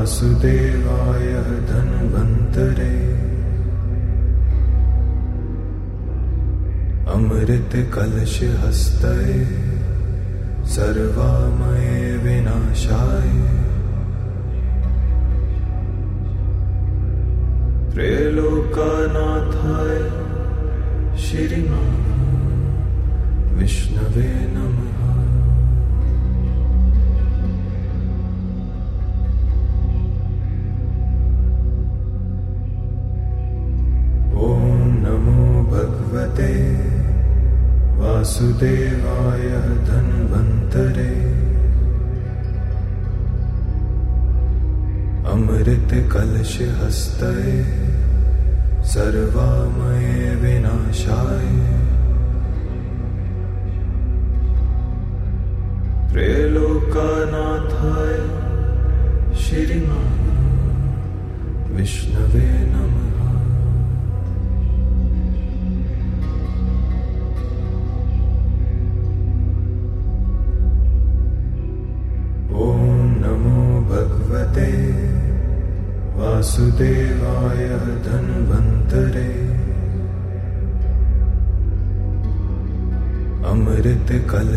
वासुदेवाय धन्वन्तरे। अमृतकलशहस्तये सर्वामये विनाशाय। त्रैलोकानाथाय श्रीमा विष्णवे नमः। अमृतकलशहस्तये सर्वामये विनाशाय। त्रैलोकानाथाय श्रीमा विष्णवे नमः। ॐ नमो भगवते वासुदेवाय धन्वन्तरे। अमृतकलशहस्तये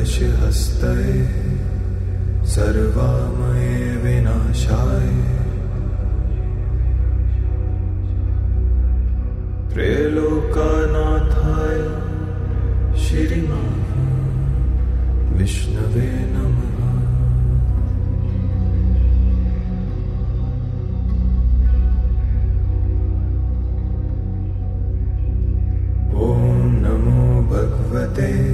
सर्वामये विनाशाय। त्रैलोकानाथाय श्रीमा विष्णवे नमः। भगवते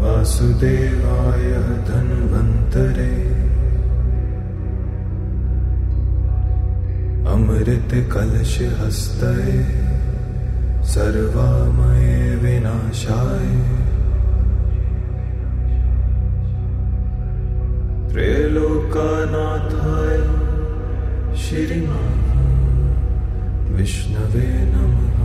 वासुदेवाय धन्वन्तरे। अमृतकलशहस्तये सर्वामये विनाशाय। त्रैलोकानाथाय श्रीमा विष्णवे नमः।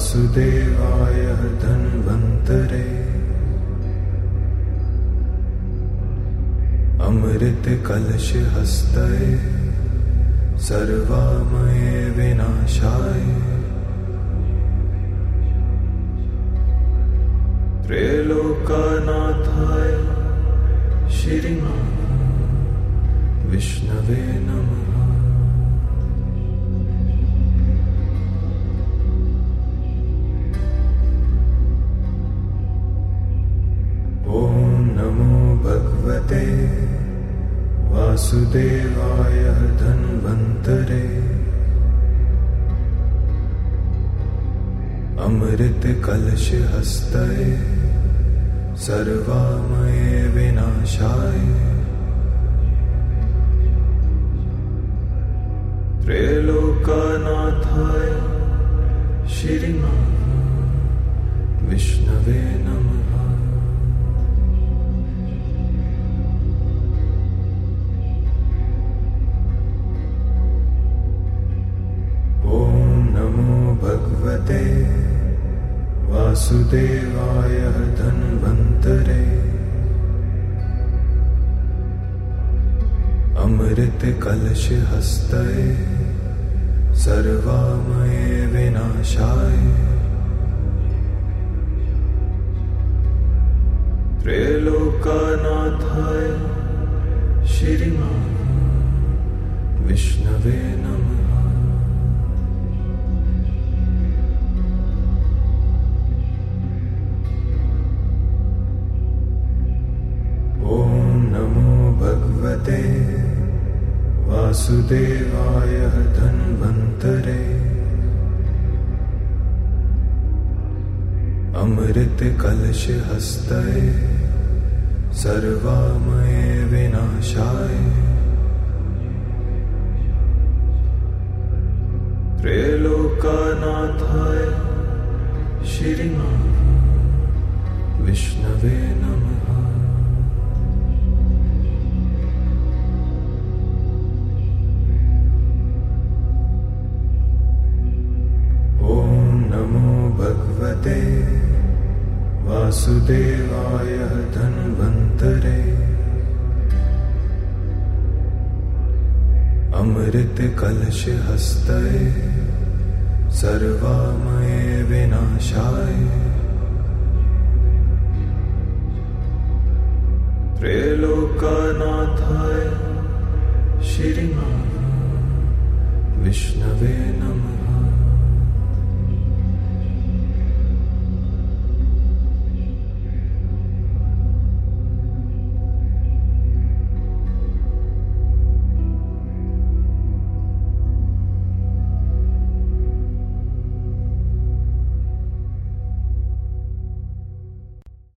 वासुदेवाय धन्वन्तरे। अमृतकलशहस्तये सर्वामये विनाशाय। त्रैलोकानाथाय श्रीमा विष्णवे वासुदेवाय धन्वन्तरे। अमृतकलशहस्तये सर्वामये विनाशाय। त्रैलोकानाथाय श्रीमा विष्णवे नमः। वासुदेवाय धन्वन्तरे। अमृतकलशहस्तये सर्वामये विनाशाय। त्रैलोकानाथाय श्रीमा विष्णवे नमः। वासुदेवाय धन्वन्तरे। अमृतकलशहस्तये सर्वामये विनाशाय। त्रैलोकानाथाय श्रीमा विष्णवे वासुदेवाय धन्वन्तरे। अमृतकलशहस्तये सर्वामये विनाशाय। त्रैलोकानाथाय श्रीमा विष्णवे